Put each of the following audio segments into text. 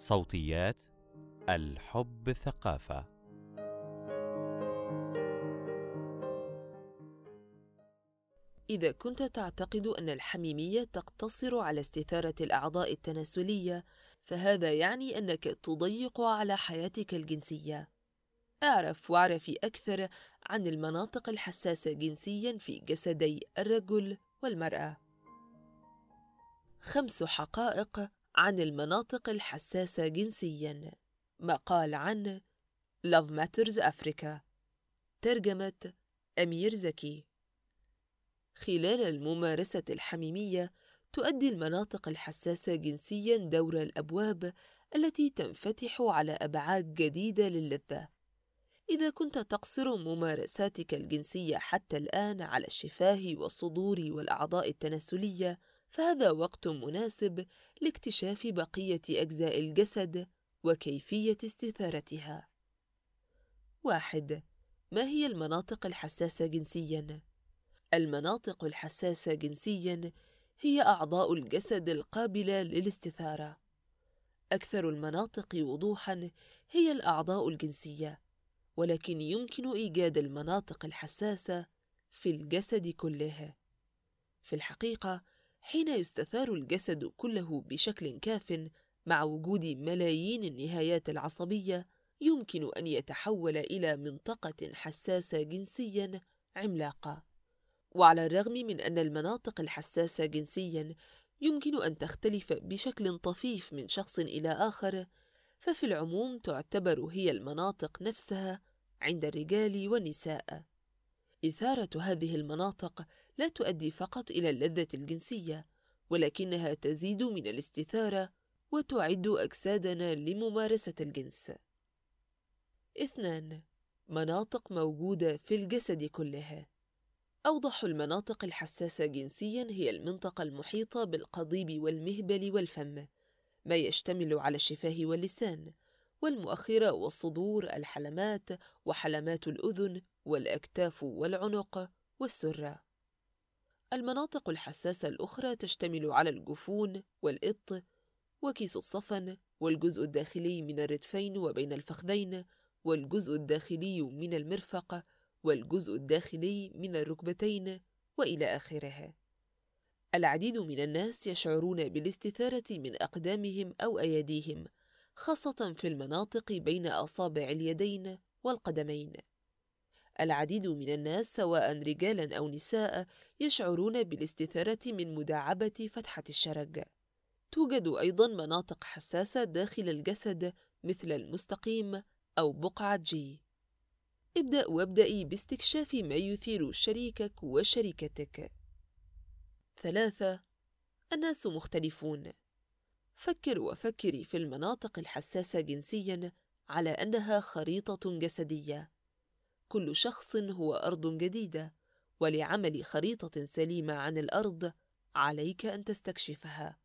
صوتيات الحب ثقافة إذا كنت تعتقد أن الحميمية تقتصر على استثارة الأعضاء التناسلية، فهذا يعني أنك تضيق على حياتك الجنسية. اعرف واعرفي أكثر عن المناطق الحساسة جنسياً في جسدي الرجل والمرأة. خمس حقائق عن المناطق الحساسة جنسياً. مقال عن Love Matters أفريكا ترجمة أمير زكي خلال الممارسة الحميمية تؤدي المناطق الحساسة جنسياً دور الأبواب التي تنفتح على أبعاد جديدة للذة. إذا كنت تقصر ممارساتك الجنسية حتى الآن على الشفاه والصدور والأعضاء التناسلية، فهذا وقت مناسب لاكتشاف بقية أجزاء الجسد وكيفية استثارتها. واحد: ما هي المناطق الحساسة جنسياً؟ المناطق الحساسة جنسياً هي أعضاء الجسد القابلة للاستثارة. أكثر المناطق وضوحاً هي الأعضاء الجنسية، ولكن يمكن إيجاد المناطق الحساسة في الجسد كله. في الحقيقة، حين يستثار الجسد كله بشكل كاف مع وجود ملايين النهايات العصبية، يمكن أن يتحول إلى منطقة حساسة جنسياً عملاقة. وعلى الرغم من أن المناطق الحساسة جنسياً يمكن أن تختلف بشكل طفيف من شخص إلى آخر، ففي العموم تعتبر هي المناطق نفسها عند الرجال والنساء. إثارة هذه المناطق لا تؤدي فقط إلى اللذة الجنسية، ولكنها تزيد من الاستثارة وتعد أجسادنا لممارسة الجنس. اثنان: مناطق موجودة في الجسد كله. أوضح المناطق الحساسة جنسياً هي المنطقة المحيطة بالقضيب والمهبل والفم، ما يشتمل على الشفاه واللسان، والمؤخرة والصدور، الحلمات وحلمات الأذن، والأكتاف والعنق، والسرة. المناطق الحساسة الأخرى تشتمل على الجفون والإبط، وكيس الصفن، والجزء الداخلي من الردفين وبين الفخذين، والجزء الداخلي من المرفق، والجزء الداخلي من الركبتين وإلى آخره العديد من الناس يشعرون بالاستثارة من أقدامهم أو ايديهم خاصة في المناطق بين أصابع اليدين والقدمين العديد من الناس سواء رجالا أو نساء يشعرون بالاستثارة من مداعبة فتحة الشرج توجد أيضا مناطق حساسة داخل الجسد مثل المستقيم أو بقعة جي ابدأ وابدأي باستكشاف ما يثير شريكك وشريكتك. ثلاثة: الناس مختلفون. فكر وفكري في المناطق الحساسة جنسيًا على أنها خريطة جسدية. كل شخص هو أرض جديدة، ولعمل خريطة سليمة عن الأرض عليك أن تستكشفها.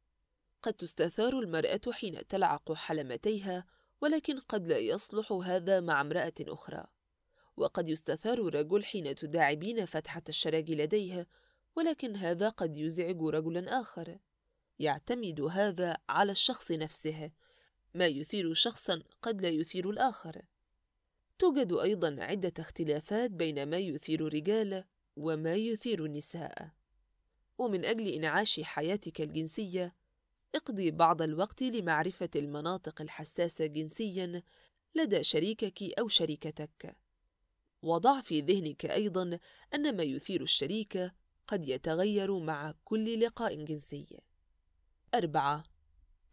قد تستثار المرأة حين تلعق حلمتيها، ولكن قد لا يصلح هذا مع امرأة أخرى. وقد يستثار الرجل حين تداعبين فتحة الشراج لديه ولكن هذا قد يزعج رجلا آخر يعتمد هذا على الشخص نفسه. ما يثير شخصا قد لا يثير الآخر. توجد أيضا عدة اختلافات بين ما يثير الرجال وما يثير النساء. ومن أجل إنعاش حياتك الجنسية اقضي بعض الوقت لمعرفة المناطق الحساسة جنسيا لدى شريكك أو شريكتك. وضع في ذهنك أيضا أن ما يثير الشريك قد يتغير مع كل لقاء جنسي. أربعة: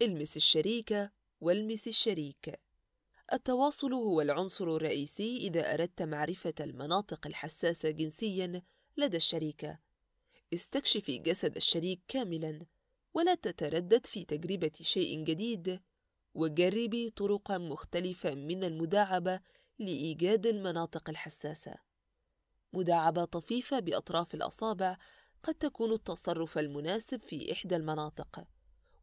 المس الشريك والمس الشريك. التواصل هو العنصر الرئيسي إذا أردت معرفة المناطق الحساسة جنسيا لدى الشريكة. استكشفي جسد الشريك كاملا ولا تتردد في تجربة شيء جديد وجربي طرقا مختلفة من المداعبة لإيجاد المناطق الحساسة. مداعبة طفيفة بأطراف الأصابع قد تكون التصرف المناسب في إحدى المناطق،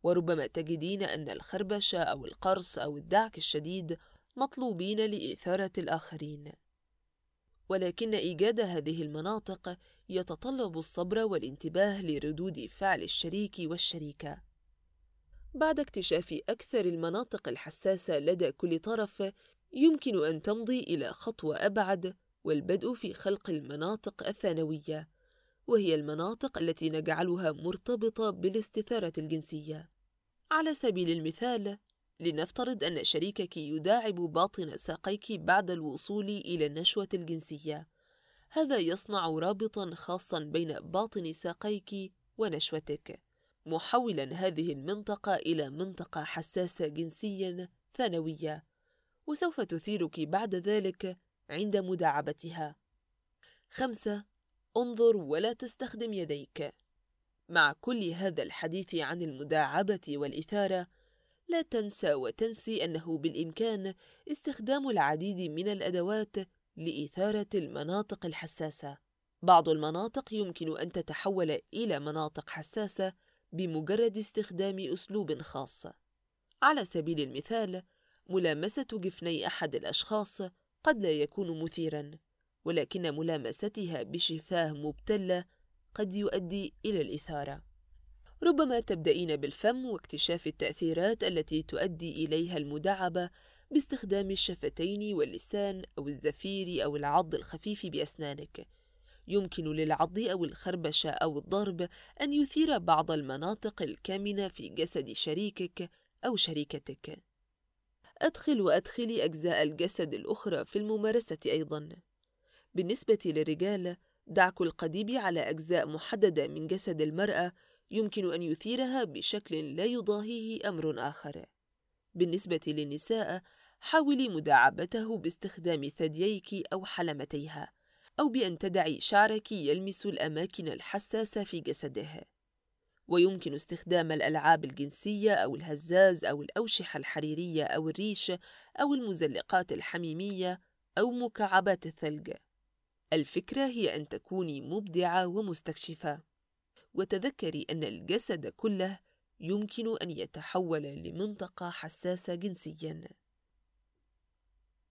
وربما تجدين أن الخربشة أو القرص أو الدعك الشديد مطلوبين لإثارة الآخرين. ولكن إيجاد هذه المناطق يتطلب الصبر والانتباه لردود فعل الشريك والشريكة. بعد اكتشاف أكثر المناطق الحساسة لدى كل طرف يمكن أن تمضي إلى خطوة أبعد والبدء في خلق المناطق الثانوية وهي المناطق التي نجعلها مرتبطة بالاستثارة الجنسية. على سبيل المثال لنفترض أن شريكك يداعب باطن ساقيك بعد الوصول إلى النشوة الجنسية. هذا يصنع رابطا خاصا بين باطن ساقيك ونشوتك. محولا هذه المنطقة إلى منطقة حساسة جنسيا ثانوية وسوف تثيرك بعد ذلك عند مداعبتها. خمسة انظر ولا تستخدم يديك. مع كل هذا الحديث عن المداعبة والإثارة لا تنسى وتنسي أنه بالإمكان استخدام العديد من الأدوات لإثارة المناطق الحساسة. بعض المناطق يمكن أن تتحول إلى مناطق حساسة بمجرد استخدام أسلوب خاص. على سبيل المثال ملامسة جفني أحد الأشخاص قد لا يكون مثيرا. ولكن ملامستها بشفاه مبتلة قد يؤدي إلى الإثارة. ربما تبدأين بالفم واكتشاف التأثيرات التي تؤدي إليها المداعبة باستخدام الشفتين واللسان أو الزفير أو العض الخفيف بأسنانك. يمكن للعض أو الخربشة أو الضرب أن يثير بعض المناطق الكامنة في جسد شريكك أو شريكتك. أدخل وأدخلي أجزاء الجسد الأخرى في الممارسة أيضاً. بالنسبة للرجال دعك القضيب على أجزاء محددة من جسد المرأة يمكن أن يثيرها بشكل لا يضاهيه أمر آخر. بالنسبة للنساء حاولي مداعبته باستخدام ثدييك أو حلمتيها أو بأن تدعي شعرك يلمس الأماكن الحساسة في جسده. ويمكن استخدام الألعاب الجنسية أو الهزاز أو الأوشحة الحريرية أو الريش أو المزلقات الحميمية أو مكعبات الثلج. الفكرة هي أن تكوني مبدعة ومستكشفة. وتذكري أن الجسد كله يمكن أن يتحول لمنطقة حساسة جنسياً.